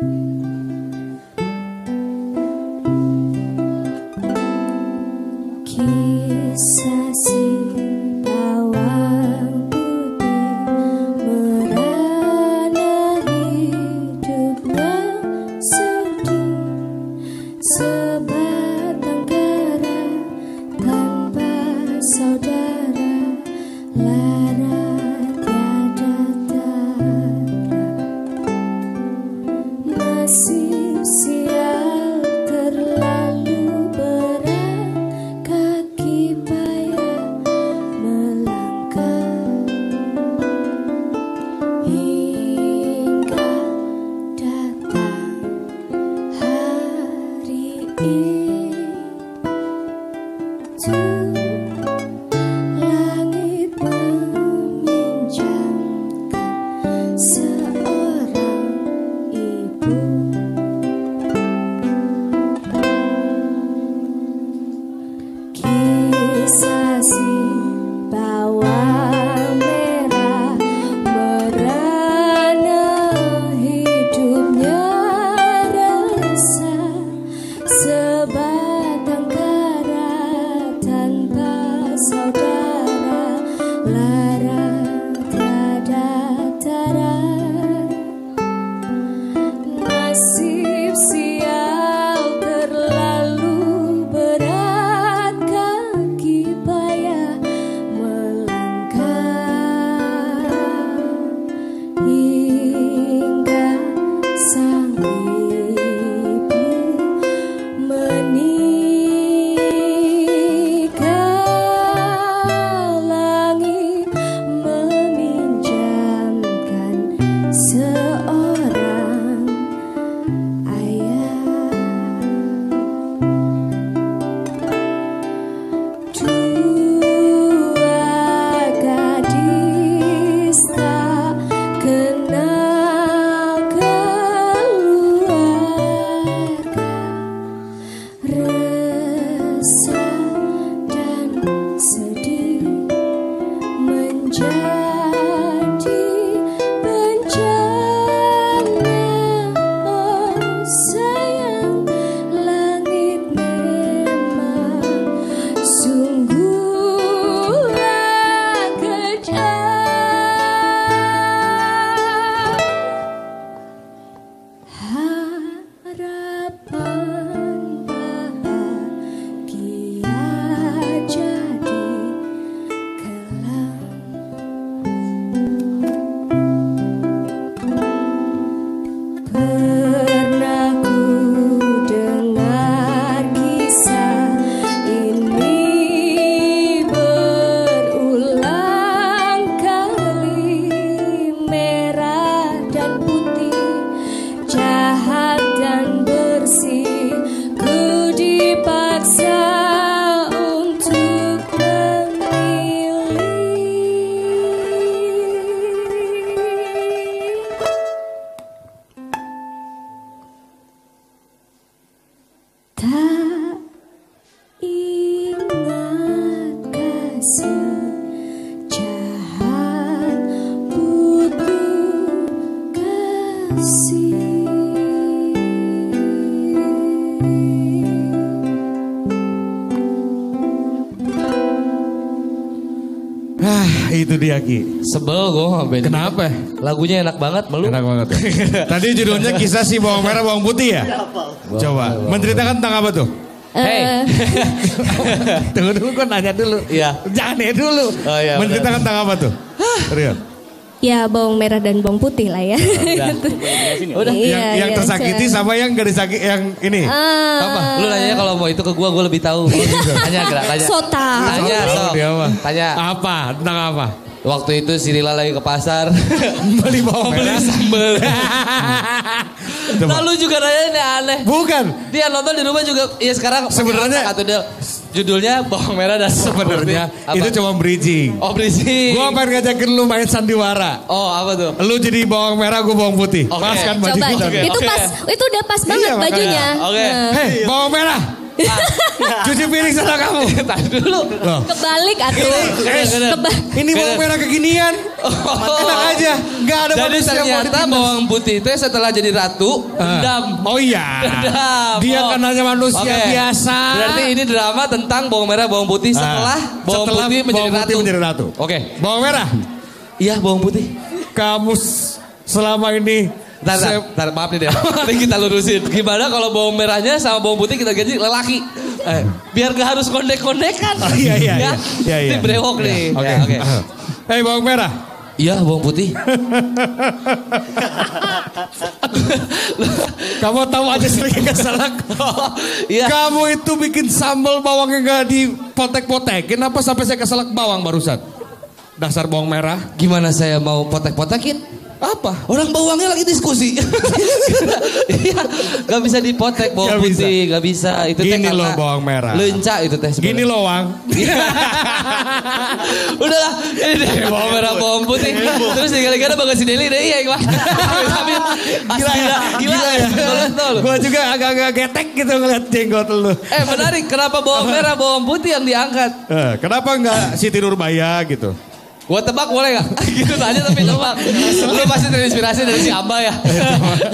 Kisah Ah, itu dia Ki. Sebel gue sama band. Kenapa? Lagunya enak banget, melu. Enak banget. ya. Tadi judulnya kisah si bawang merah bawang putih ya? Coba, menceritakan tentang apa tuh? Hey. Tunggu dulu, kok nanya dulu. Iya. Jangan ya dulu. Oh, iya, menceritakan tentang apa tuh? Rian. Ya bawang merah dan bawang putih lah ya. Udah. Iya, yang yang iya, tersakiti saya- sama yang gak disakiti yang ini. Ah. Apa? Lu nanya kalau mau itu ke gua, gua lebih tahu. tanya, gerak, tanya. So tahu. Tanya, so. Tanya. Apa? Tentang apa? Waktu itu si Lila lagi ke pasar. Beli bawang Beli merah. sambel. Lalu juga nanya ini aneh. Bukan. Dia nonton di rumah juga. Iya sekarang. Sebenarnya- Satu dia. Judulnya bawang merah dan Sebenarnya Apa? itu cuma bridging. Oh berisik. Gua pengen ngajakin lu main sandiwara. Oh apa tuh? Lu jadi bawang merah, gue bawang putih. Oke. Pas kan baju Coba kita. itu Oke. pas itu udah pas banget Iya, bajunya. Oke. Nah. Hei, bawang merah. Cuci piring sana kamu. Tadi dulu. Loh. Kebalik atuh. Eh, Keba- Ini bawang merah kekinian. Enak aja. Gak ada Jadi ternyata bawang putih teh setelah jadi ratu, Ah. dendam. Oh iya. Dendam. Dia Oh. kan hanya manusia Oke. biasa. Berarti ini drama tentang bawang merah, bawang putih Ah. setelah bawang Setelah putih menjadi bawang putih ratu. menjadi ratu. Oke. Bawang merah. Iya bawang putih. Kamu selama ini Ntar, ntar, saya- ntar, maaf nih deh. Ini kita lurusin. Gimana kalau bawang merahnya sama bawang putih kita ganti lelaki? Eh, biar gak harus kondek-kondekan. Oh, iya, iya, iya. Iya, iya. Ini brewok nih. Oke. Ya, Oke. Hei bawang merah. Iya bawang putih. Kamu tahu aja sering keselak. Iya. Kamu itu bikin sambal bawangnya nggak dipotek-potekin apa sampai saya keselak bawang barusan? Dasar bawang merah. Gimana saya mau potek-potekin? Apa? Orang bawangnya lagi diskusi. Iya, gak bisa dipotek bawang Gak bisa. putih, gak bisa. Itu teh Gini karena loh bawang merah. Lenca itu teh sebenarnya. Gini loh Wang. Udahlah, ini deh bawang merah, bawang putih. Terus tinggal-tinggal bagas si Deli deh, iya. Tapi Gila ya, gila ya. Gue juga agak-agak getek gitu ngeliat jenggot lu. Eh menarik, kenapa bawang merah, bawang putih yang diangkat? Eh, kenapa nggak Siti Nurbaya gitu? Gua tebak boleh gak? gitu aja tapi tebak. Lu pasti terinspirasi dari si Amba ya.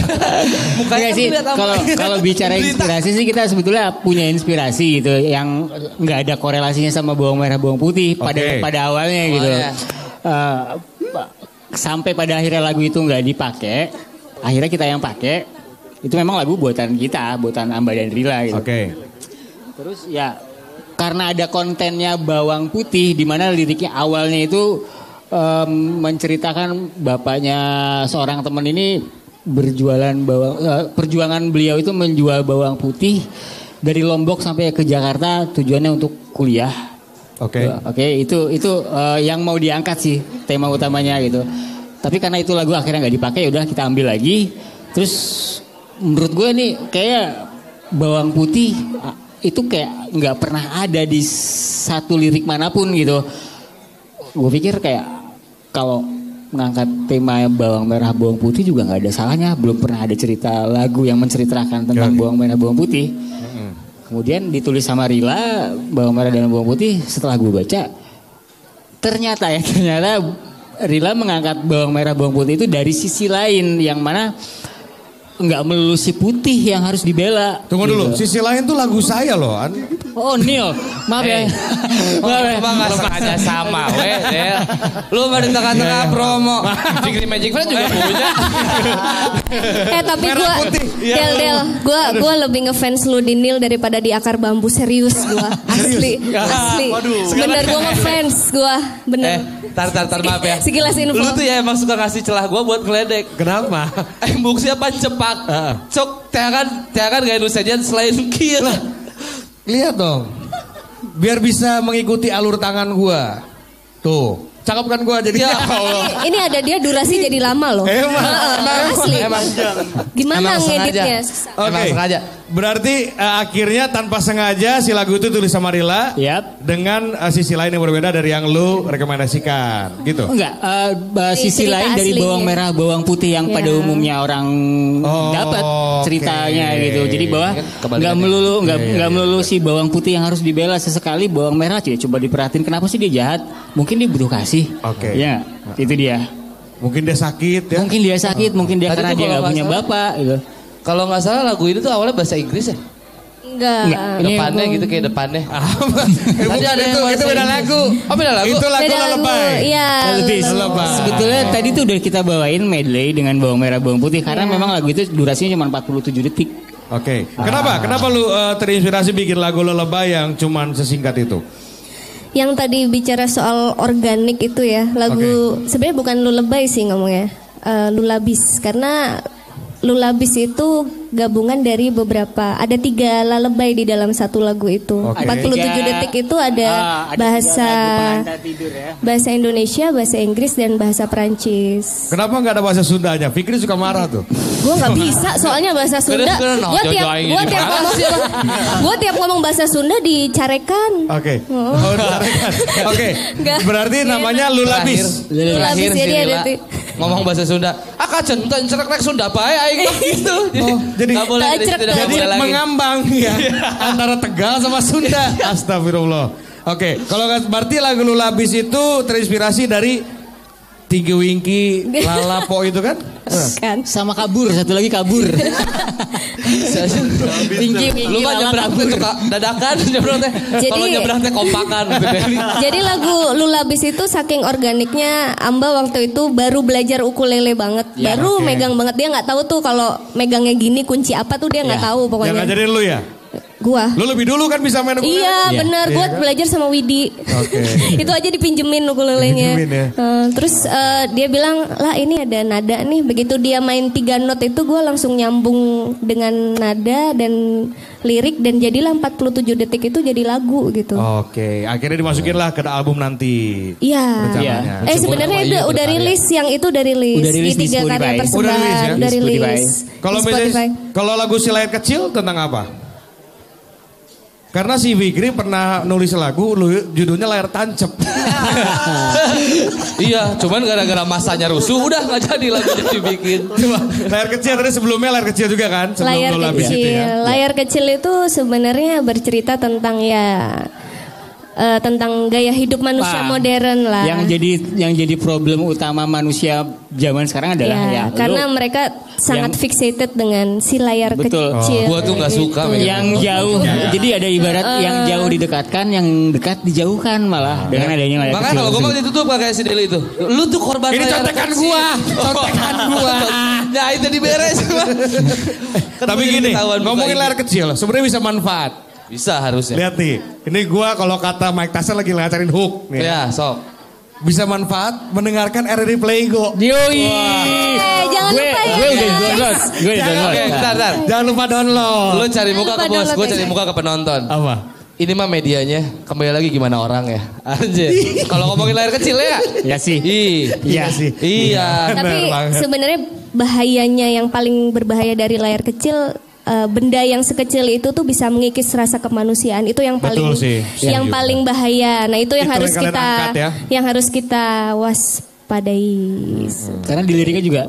Mukanya kan sih, lihat Amba. kalau kalau bicara inspirasi sih kita sebetulnya punya inspirasi gitu yang nggak ada korelasinya sama bawang merah bawang putih pada pada awalnya gitu. Awalnya. Eh, sampai pada akhirnya lagu itu nggak dipakai, akhirnya kita yang pakai. Itu memang lagu buatan kita, buatan Amba dan Rila gitu. Oke. Terus ya karena ada kontennya bawang putih di mana liriknya awalnya itu em, menceritakan bapaknya seorang teman ini berjualan bawang eh, perjuangan beliau itu menjual bawang putih dari Lombok sampai ke Jakarta tujuannya untuk kuliah. Oke. Oke, itu itu eh, yang mau diangkat sih tema utamanya gitu. Tapi karena itu lagu akhirnya nggak dipakai, ya udah kita ambil lagi. Terus menurut gue nih kayak bawang putih itu kayak nggak pernah ada di satu lirik mana pun gitu. Gue pikir kayak kalau mengangkat tema bawang merah bawang putih juga nggak ada salahnya. Belum pernah ada cerita lagu yang menceritakan tentang Ya. bawang merah bawang putih. Kemudian ditulis sama Rila bawang merah dan bawang putih. Setelah gue baca, ternyata ya ternyata Rila mengangkat bawang merah bawang putih itu dari sisi lain yang mana nggak melulu si putih yang harus dibela. Tunggu dulu, Gitu. sisi lain tuh lagu saya loh. An. Oh Neil, maaf ya. maaf ya. Emang gak sengaja sama, weh. Lu di tengah-tengah promo. Magic di Magic Friend juga punya. Eh tapi gue. Del Del gue gue lebih ngefans lu di Nil daripada di akar bambu serius gue asli asli bener gue ngefans gue Eh, bener tar tar tar maaf ya. Sekilas info. Lu tuh ya emang suka ngasih celah gua buat ngeledek. Kenapa? Eh, buk siapa cepak. Heeh. Cok, teakan, teakan gak nu sajian selain kieu. Lihat dong. Biar bisa mengikuti alur tangan gua. Tuh. Cakep kan gua jadi. Ya Allah. ini, ini ada dia durasi jadi lama loh Emang. Heeh, asli gimana Emang ngeditnya Oke. Emang sengaja. Berarti eh, akhirnya tanpa sengaja si lagu itu tulis sama Rila Yap. dengan eh, sisi lain yang berbeda dari yang lu rekomendasikan, gitu. Enggak, eh, bah, Di sisi cerita lain dari bawang merah, bawang putih yang pada Ya. umumnya orang Oh, dapat ceritanya gitu. Jadi bahwa Kan nggak melulu nggak Iya, iya, nggak iya. melulu si bawang putih yang harus dibela sesekali bawang merah aja coba diperhatiin kenapa sih dia jahat? Mungkin dia butuh kasih. Oke. Ya, itu dia. Mungkin dia sakit ya. Mungkin dia sakit, mungkin dia Tadi karena dia nggak punya bapak gitu. Kalau nggak salah lagu ini tuh awalnya bahasa Inggris ya? enggak Enggak. Ini Depannya aku- gitu kayak depannya. Eh, Tadi ada itu, itu beda lagu. Oh beda lagu? Itu lagu lebay. iya Lebih. Lebay. Sebetulnya tadi tuh udah kita bawain medley dengan bawang merah bawang putih karena Iya. memang lagu itu durasinya cuma 47 detik. Oke. Kenapa? Kenapa lu eh, terinspirasi bikin lagu lebay yang cuman sesingkat itu? yang tadi bicara soal organik itu ya lagu sebenarnya bukan lulebay sih ngomongnya Eh, lulabis karena lulabis itu gabungan dari beberapa ada tiga lalebay di dalam satu lagu itu Oke. 47 Tiga- detik itu ada Ah, ada bahasa tidur ya. bahasa Indonesia bahasa Inggris dan bahasa Perancis Kenapa nggak ada bahasa Sundanya? Fikri suka marah tuh. gue nggak bisa soalnya bahasa Sunda Keren, gue tiap gue tiap ngomong gue tiap ngomong bahasa Sunda dicarekan Oke. Oh, disarankan. Oke. Nggak. Berarti namanya Lulabis. Lulabis, si jadi ada ngomong bahasa Sunda. Aja entar cerek rek Sunda bae aing mah gitu. Oh, jadi- nggak boleh Tak jadi tidak Jadi boleh lagi. mengambang ya antara Tegal sama Sunda. Astagfirullah. Oke, kalau nggak- berarti lagu Lulabis itu terinspirasi dari Tinggi Wingki, Lalapo itu kan? kan Sama kabur, satu lagi kabur. tinggi, tinggi, Lu lala, nyebrang suka dadakan nyebrang teh. Jadi- Kalau nyebrang teh kompakan. Jadi lagu Lulabis itu saking organiknya Amba waktu itu baru belajar ukulele banget, Ya, baru megang banget dia nggak tahu tuh kalau megangnya gini kunci apa tuh dia nggak Ya. tahu Yang pokoknya. ngajarin lu ya? Gua. Lu lebih dulu kan bisa main ukulele? Iya Iya. benar, Iya gua kan? belajar sama Widi. Oke. itu aja dipinjemin ukulelenya. Dipinjemin ya. Eh, terus eh, dia bilang, lah ini ada nada nih. Begitu dia main tiga not itu gue langsung nyambung dengan nada dan lirik dan jadilah 47 detik itu jadi lagu gitu. Oke, akhirnya dimasukin lah ke album nanti. Iya. Rencananya. Eh sebenarnya Iya, udah udah berkarya. rilis yang itu udah rilis, Udah rilis di di tiga karya persembahan Udah rilis ya? udah rilis. Kalau kalau lagu si layar kecil tentang apa? Karena si Fikri pernah nulis lagu judulnya layar tancep. iya, cuman gara-gara masanya rusuh udah nggak jadi lagunya dibikin. Coba, layar kecil tadi sebelumnya layar kecil juga kan? Sebelum layar kecil. itu ya. Layar kecil itu sebenarnya bercerita tentang ya eh, tentang gaya hidup manusia Wah, modern lah. Yang jadi yang jadi problem utama manusia zaman sekarang adalah Ya, ya, karena lu mereka sangat yang- fixated dengan si layar Betul. kecil. Gua tuh nggak suka Gitu. yang jauh jadi ada ibarat Eh. yang jauh didekatkan yang dekat dijauhkan malah dengan adanya layar Makanya kecil kalau tersebut. mau ditutup kayak si Deli itu. Lu tuh korban Ini layar contekan kecil. gua, contekan gua. Nah itu diberes. Kan Tapi gua gini, ngomongin layar kecil sebenarnya bisa manfaat. Bisa harusnya. Lihat nih, ini gua kalau kata Mike Tyson lagi ngacarin hook nih. Ya, sok. Bisa manfaat mendengarkan RRI Playgo. Yoi. Eh, jangan gue, lupa ya. gue udah download, gue udah download. Oke, bentar, bentar. Jangan lupa download. Lu cari muka ke bos, gue ya, cari muka ke penonton. Apa? Ini mah medianya, kembali lagi gimana orang ya. Anjir. Kalau ngomongin layar kecil ya. Ya sih. Ih. Iya sih. Iya. Tapi sebenarnya bahayanya yang paling berbahaya dari layar kecil eh, benda yang sekecil itu tuh bisa mengikis rasa kemanusiaan itu yang paling Betul sih, yang setuju. paling bahaya. Nah, itu yang Itu harus yang kita angkat ya. yang harus kita waspadai. Karena di liriknya juga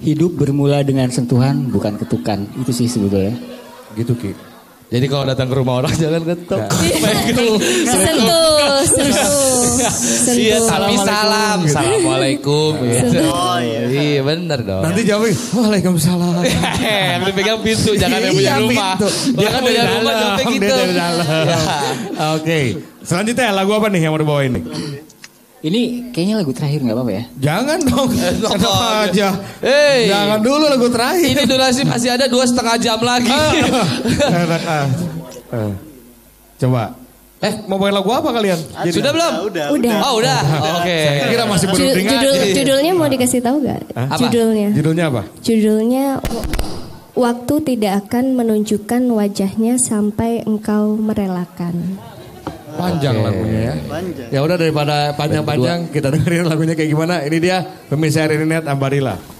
hidup bermula dengan sentuhan bukan ketukan. Itu sih sebetulnya. Gitu Ki. Jadi kalau datang ke rumah orang jangan ketok. sentuh, sentuh, sentuh. Iya, tapi salam. Assalamualaikum. gitu. Oh iya. Iya, bener dong. Nanti jawabin, Waalaikumsalam. Yang dipegang pintu, jangan yang punya Iya, rumah. Dia kan punya dari rumah jawabnya gitu. dari dalam. Ya. Oke. Selanjutnya lagu apa nih yang mau dibawain nih? Ini kayaknya lagu terakhir nggak apa-apa ya? Jangan dong. Kenapa aja? Hey. Jangan dulu lagu terakhir. Ini durasi masih ada dua setengah jam lagi. Enak ah. Eh. Coba. Eh, mau bawain lagu apa kalian? Sudah belum? Udah, Udah. Oh udah. Oke. Saya kira masih Ju- berunding judul aja. judulnya mau dikasih tahu gak? Apa? Judulnya. Judulnya apa? Judulnya Waktu tidak akan menunjukkan wajahnya sampai engkau merelakan. Panjang lagunya ya. Panjang. Ya udah daripada panjang-panjang kita dengerin lagunya kayak gimana. Ini dia pemirsa Net Ambarila.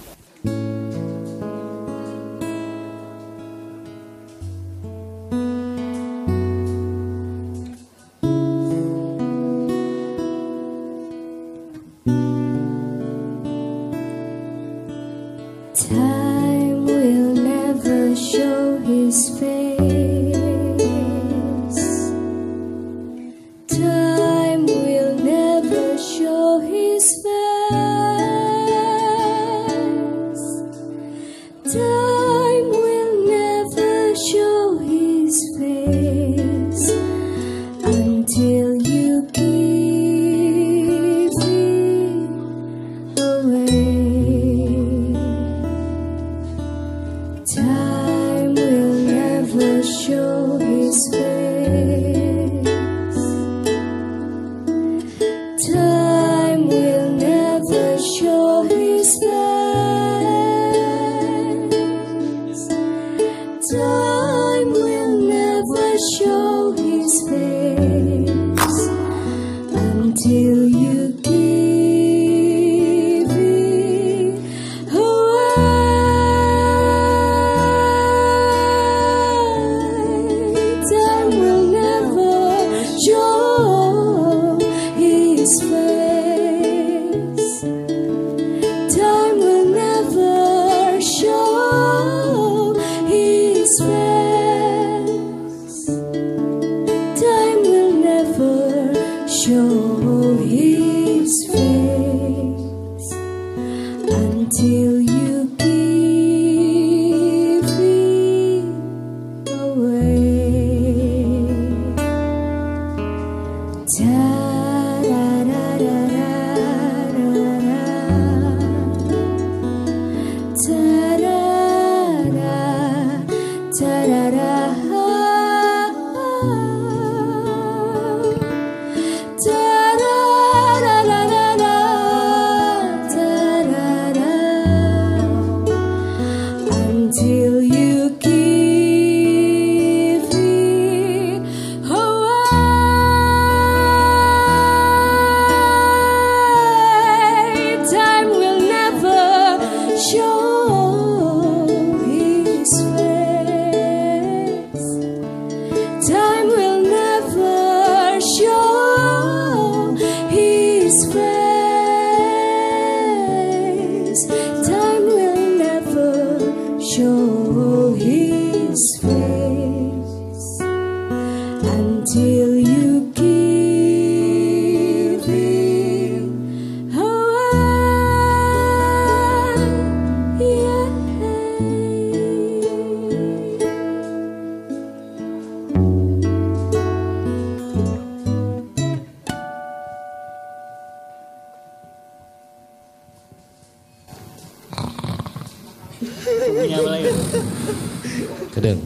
Kedeng.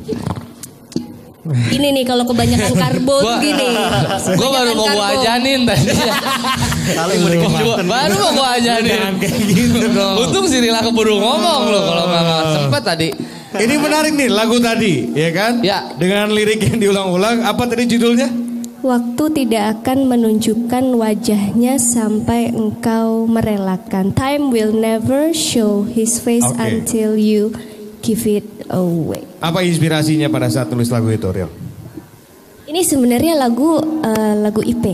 Ini nih kalau kebanyakan karbo tuh gini. Gue baru mau gue ajanin tadi. baru mau gue ajanin. Kayak gitu dong. Untung si Rila keburu ngomong loh kalau nggak nggak sempet tadi. Ini menarik nih lagu tadi, ya kan? Ya. Dengan lirik yang diulang-ulang, apa tadi judulnya? Waktu tidak akan menunjukkan wajahnya sampai engkau merelakan. Time will never show his face Oke. until you give it away. Apa inspirasinya pada saat nulis lagu itu, Rio? Ini sebenarnya lagu eh, lagu IP.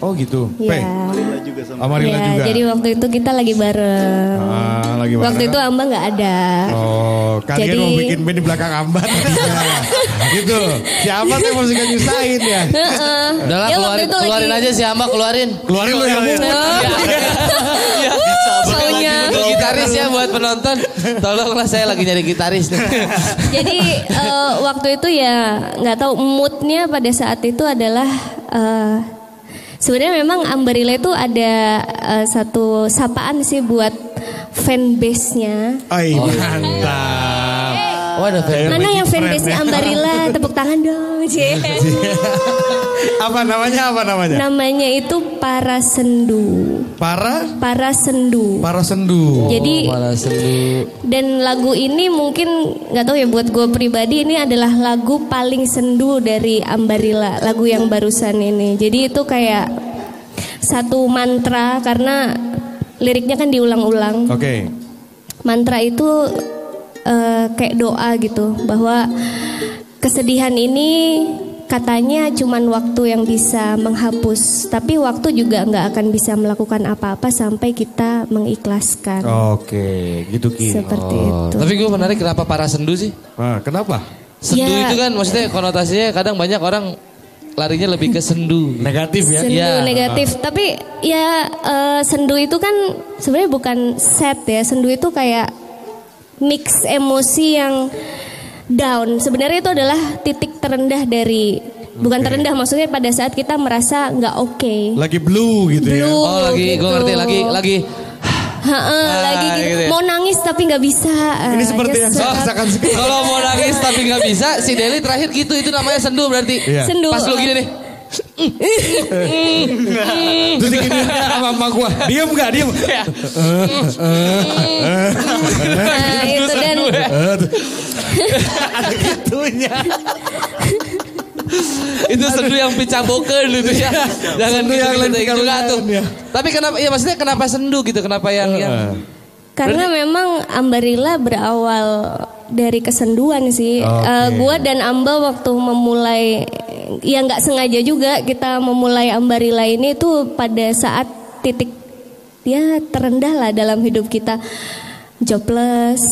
Oh gitu. Ya. Amarilla Ya, juga. jadi waktu itu kita lagi bareng. Ah, lagi bareng. Waktu itu Amba nggak ada. Oh, kalian Jadi- mau bikin band di belakang Ambat tadinya. gitu. Siapa sih mau suka nyusahin ya? Heeh. Udahlah Ya, waktu keluarin, itu lagi- keluarin aja si Amba keluarin. Keluarin lo yang Iya. Untuk gitaris ya buat penonton. Tolonglah saya lagi nyari gitaris. nih. Jadi eh, waktu itu ya nggak tahu moodnya pada saat itu adalah eh, sebenarnya memang Ambarilla itu ada eh, satu sapaan sih buat fanbase-nya. Ay, mantap. Oh ada fan. Mana yang fanbase-nya friend ya. Ambarilla? Tepuk tangan dong, apa namanya? Apa namanya? Namanya itu Para Sendu. Para Para Sendu. para sendu. Jadi Malah sendu. dan lagu ini mungkin nggak tahu ya buat gue pribadi ini adalah lagu paling sendu dari Ambarilla lagu yang barusan ini jadi itu kayak satu mantra karena liriknya kan diulang-ulang Oke. mantra itu eh, kayak doa gitu bahwa kesedihan ini katanya cuman waktu yang bisa menghapus tapi waktu juga nggak akan bisa melakukan apa-apa sampai kita mengikhlaskan Oke, gitu Ki. seperti Oh, itu Tapi gue menarik kenapa para sendu sih? Ah, kenapa? Sendu Ya. itu kan maksudnya konotasinya kadang banyak orang larinya lebih ke sendu. Negatif ya? sendu Iya. negatif tapi ya eh, sendu itu kan sebenarnya bukan set ya sendu itu kayak mix emosi yang down sebenarnya itu adalah titik terendah dari bukan terendah maksudnya pada saat kita merasa nggak oke Lagi blue gitu ya. Blue. Oh lagi gue gitu. ngerti lagi lagi. Ha-ha, lagi gitu. gitu ya. mau nangis tapi nggak bisa Ini Ah, seperti ya yang saya rasakan. Kalau mau nangis tapi nggak bisa, si Deli terakhir gitu itu namanya sendu berarti. Iya. sendu Pas lu gini nih. Terus gini sama emak gua. Diem gak? Diem. nah, itu dan Ada gitunya. itu sendu yang picabokeun gitu ya. Jangan gitu yang gitu, lain gitu tuh. ya. Tapi kenapa ya maksudnya kenapa sendu gitu? Kenapa yang yang Karena memang Ambarilla berawal dari kesenduan sih. Oke. Eh, gua dan Amba waktu memulai, ya nggak sengaja juga kita memulai Ambarilla ini tuh pada saat titik ya terendah lah dalam hidup kita, jobless,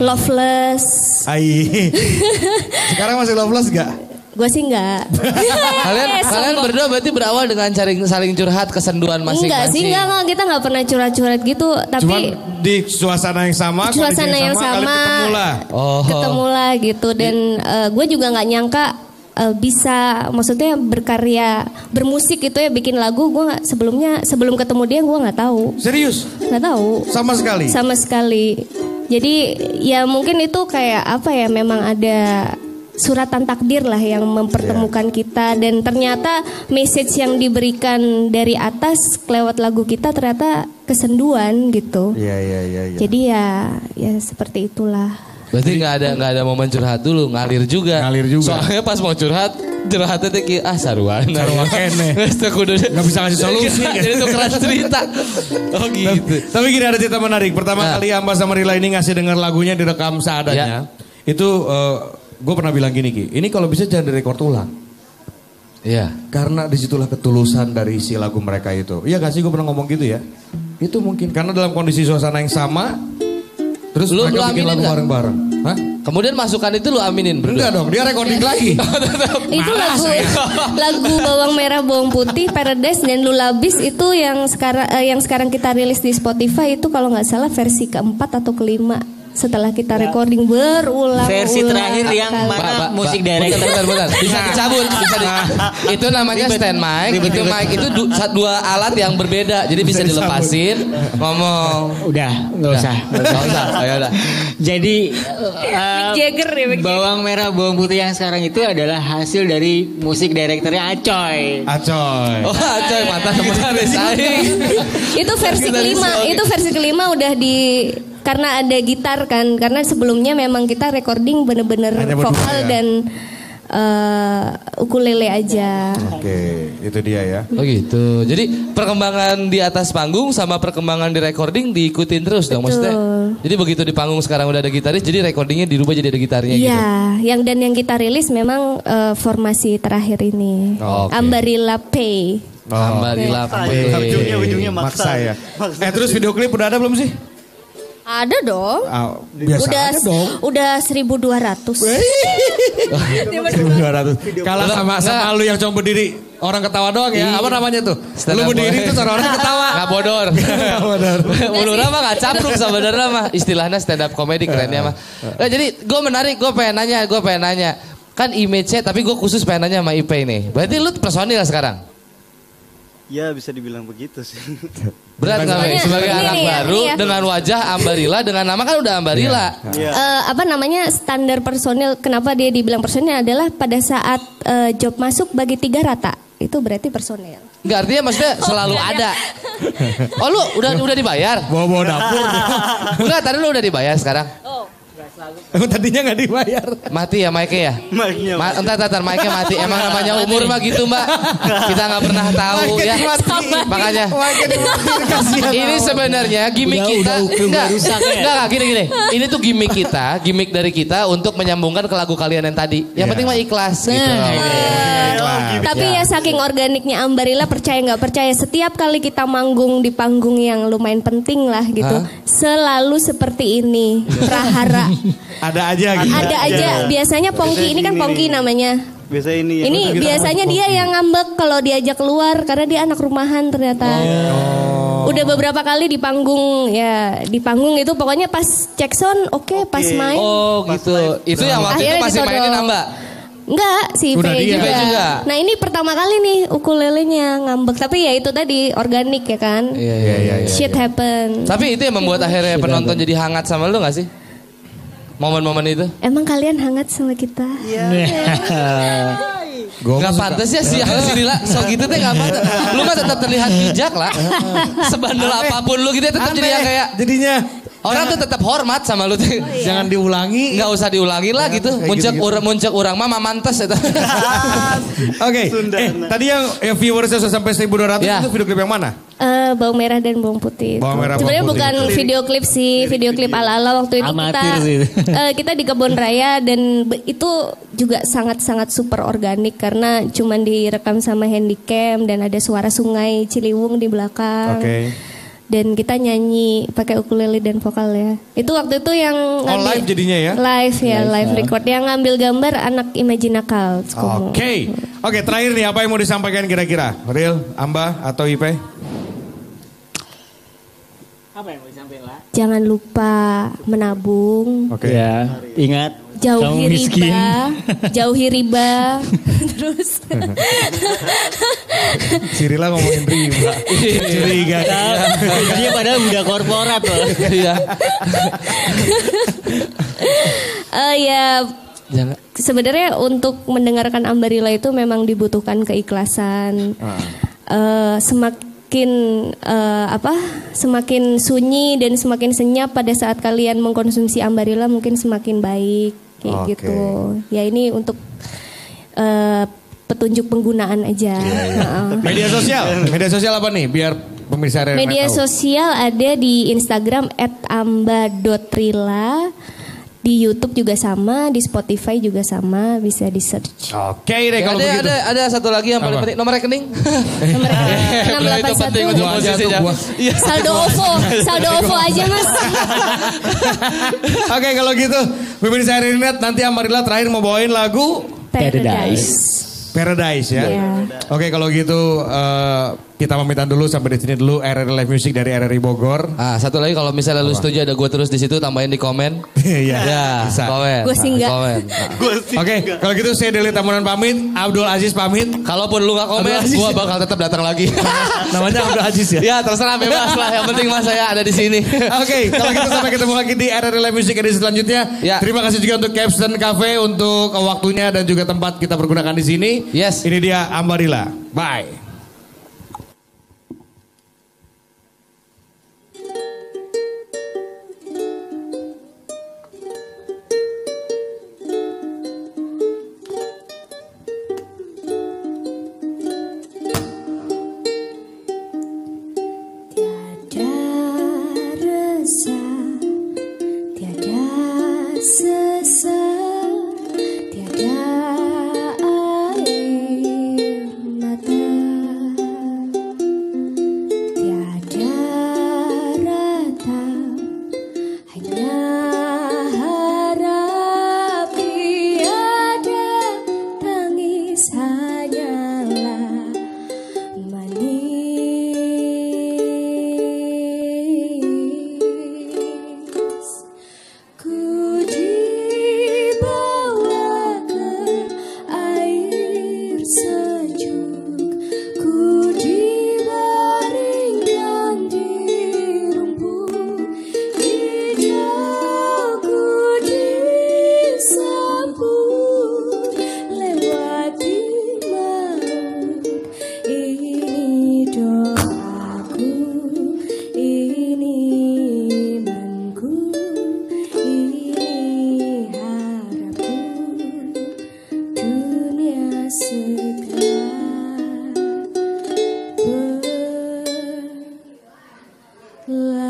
loveless. Ai. Sekarang masih loveless gak? Gue sih nggak. kalian Eh, kalian berdua berarti berawal dengan saling saling curhat kesenduan masing-masing. Enggak sih, enggak, enggak, kita nggak pernah curhat-curhat gitu. Tapi Cuman di suasana yang sama, suasana yang kalian sama, ketemu lah. Oh. ketemu lah gitu dan gue juga nggak nyangka eh, bisa maksudnya berkarya bermusik itu ya bikin lagu gue nggak sebelumnya sebelum ketemu dia gue nggak tahu Serius? nggak tahu Sama sekali? sama sekali jadi ya mungkin itu kayak apa ya memang ada suratan takdir lah yang mempertemukan kita dan ternyata message yang diberikan dari atas lewat lagu kita ternyata kesenduan gitu Iya, iya, iya. iya. jadi ya ya seperti itulah Berarti nggak ada nggak ada momen curhat dulu, ngalir juga. Ngalir juga. Soalnya pas mau curhat, curhatnya teh kayak ah saruan. Saruan kene. Nggak bisa ngasih solusi. Jadi tuh keras cerita. Oh gitu. Tapi gini ada cerita menarik. Pertama Nah. kali Amba sama Rila ini ngasih dengar lagunya direkam seadanya. Itu gue pernah bilang gini Ki, ini kalau bisa jangan direkord ulang. Iya. Karena di situlah ketulusan dari si lagu mereka itu. Iya gak sih gue pernah ngomong gitu ya? Itu mungkin karena dalam kondisi suasana yang sama, terus Lu- mereka lu bikin aminin lagu bareng-bareng. Hah? Kemudian masukan itu lu aminin berdua. Enggak dong, dia recording lagi. Itu lagu lagu bawang merah bawang putih Paradise dan Lulabis itu yang sekarang eh, yang sekarang kita rilis di Spotify itu kalau nggak salah versi keempat atau kelima setelah kita recording berulang Versi terakhir yang mana musik Pak, director. Bentar, bentar, bentar. Bisa dicabut, bisa di, Itu namanya stand mic. Itu mic itu du- dua alat yang berbeda. Jadi bisa dilepasin, ngomong. Udah, nggak usah. Gak usah. Oh, ya udah. Jadi eh, Jagger ya bawang merah bawang putih yang sekarang itu adalah hasil dari musik direkturnya Acoy. Acoy. Oh, coy, mata teman saing. itu versi kelima itu versi kelima udah di karena ada gitar kan karena sebelumnya memang kita recording bener-bener vokal ya? dan eh, ukulele aja Oke, itu dia ya. Oh gitu. Jadi perkembangan di atas panggung sama perkembangan di recording diikutin terus dong maksudnya. Jadi begitu di panggung sekarang udah ada gitaris, jadi recordingnya dirubah jadi ada gitarnya gitu. Iya, yang dan yang kita rilis memang eh, formasi terakhir ini. Oke. Ambarilla Pay. Ambarilla Pay. Ujungnya ujungnya Maksa maksa. ya. Eh terus video klip udah ada belum sih? Ada dong. Ah, biasa udah aja dong. udah 1200. 1200. Kalah sama sama lu yang cuma berdiri orang ketawa doang ya. Apa namanya tuh? Stand lu berdiri terus orang-orang ketawa. Nggak bodor. Nggak bodor. Menurut mah gak capruk sebenarnya mah istilahnya stand up comedy kerennya mah. Nah, jadi gue menarik, gue pengen nanya, gue pengen nanya. Kan image-nya, tapi gue khusus pengen nanya sama Ipe ini. Berarti lu personil sekarang? Ya bisa dibilang begitu sih. Berat nggak Mei? Soalnya Sebagai ini anak ya, baru ini ya. dengan wajah Ambarilla, dengan nama kan udah Ambarilla. Iya. Eh, apa namanya standar personil kenapa dia dibilang personil adalah pada saat eh, job masuk bagi tiga rata itu berarti personil Enggak artinya maksudnya selalu ada. Oh lu udah udah dibayar? Bawa-bawa dapur. Enggak, tadi lu udah dibayar sekarang. Emang tadinya nggak dibayar. Mati ya Mike ya? Mic-nya Ma entar, entar, Mike mati. Emang namanya umur mah gitu mbak. Kita nggak pernah tahu ya. Makanya. Ini sebenarnya gimmick Udah- kita. udah hukum Enggak, rusak ya? enggak, enggak, gini, gini. Ini tuh gimmick kita, gimmick dari kita untuk menyambungkan ke lagu kalian yang tadi. Yang Iya. penting mah ikhlas gitu. Tapi ya saking organiknya Ambarilla percaya nggak percaya setiap kali kita manggung di panggung yang lumayan penting lah gitu Hah? selalu seperti ini prahara Ada aja gitu. ada aja biasanya Pongki ini kan Pongki namanya Biasa ini ya. ini biasanya dia yang ngambek kalau diajak keluar karena dia anak rumahan ternyata. Udah beberapa kali di panggung ya di panggung itu pokoknya pas cek sound oke pas main Oh gitu. Itu yang waktu itu Akhirnya masih ditodong. mainin nambah. Enggak, si Udah Ipe juga. Juga. Nah ini pertama kali nih ukulelenya ngambek. Tapi ya itu tadi organik ya kan. Iya, iya, iya. iya. Shit happen. Tapi itu yang membuat akhirnya penonton jadi hangat sama lu gak sih? Momen-momen itu? Emang kalian hangat sama kita? Gua Gak mah suka- pantas ya sih si Lila So gitu teh gak pantas Lu mah tetap terlihat bijak lah Sebandel apa pun lu gitu tetap jadi yang kayak jadinya Orang tuh tetap hormat sama lu tuh jangan diulangi. Nggak usah diulangi lah gitu Muncak gitu-gitu. urang muncak urang mah mantes itu Oke, eh, tadi yang, yang viewersnya sudah sampai 1200 Ya. itu video klip yang mana? Eh, bawang merah dan bawang putih. Bawang merah, Sebenarnya bawang putih. bukan video klip sih, video klip ala-ala waktu itu Amatir kita eh, kita di kebun raya dan itu juga sangat-sangat super organik karena cuman direkam sama handycam dan ada suara sungai Ciliwung di belakang. Oke. Dan kita nyanyi pakai ukulele dan vokal ya. Itu waktu itu yang Oh, live jadinya ya? Live ya, live record. Yang ngambil gambar anak Imajinakal. Oke. Oke, terakhir nih apa yang mau disampaikan kira-kira? Real, Amba atau Ipe? Apa yang mau disampaikan lah? Jangan lupa menabung. Oke. Ya, ingat jauhi kamu miskin. riba, jauhi riba, terus Si Rila ngomongin riba. Curiga. Dia padahal udah korporat loh. Iya eh ya Jangan sebenarnya untuk mendengarkan Ambarilla itu memang dibutuhkan keikhlasan. Eh, semak semakin eh, apa semakin sunyi dan semakin senyap pada saat kalian mengkonsumsi Ambarilla mungkin semakin baik kayak Oke. gitu ya ini untuk eh, petunjuk penggunaan aja Heeh. Media sosial, media sosial apa nih? Biar pemirsa media tahu. sosial ada di Instagram @amba.rila di YouTube juga sama di Spotify juga sama bisa di search Oke deh Ya, kalau ada, begitu. ada ada satu lagi yang paling Apa? penting nomor rekening. Nomor Belah itu penting untuk 681 Gua aja posisinya. tuh, gua. Iya. saldo OVO saldo OVO aja mas Oke kalau gitu pemirsa RRI Net nanti Amarilla terakhir mau bawain lagu Paradise. Paradise ya. Iya. Oke kalau gitu eh, kita pamitan dulu sampai di sini dulu RRI Live Music dari RRI Bogor. Ah, satu lagi kalau misalnya lu setuju ada gue terus di situ tambahin di komen. Iya. Ya, Bisa. komen. Nah, enggak. Komen. Oke, kalau gitu saya Deli Tamunan pamit, Abdul Aziz pamit. Kalaupun lu gak komen, gue bakal tetap datang lagi. Namanya Abdul Aziz ya. ya terserah bebas lah. Yang penting mas saya ada di sini. Oke, kalau gitu sampai ketemu lagi di RRI Live Music edisi selanjutnya. Ya. Terima kasih juga untuk Capstan Cafe untuk waktunya dan juga tempat kita pergunakan di sini. Yes. Ini dia Ambarilla. Bye. thưa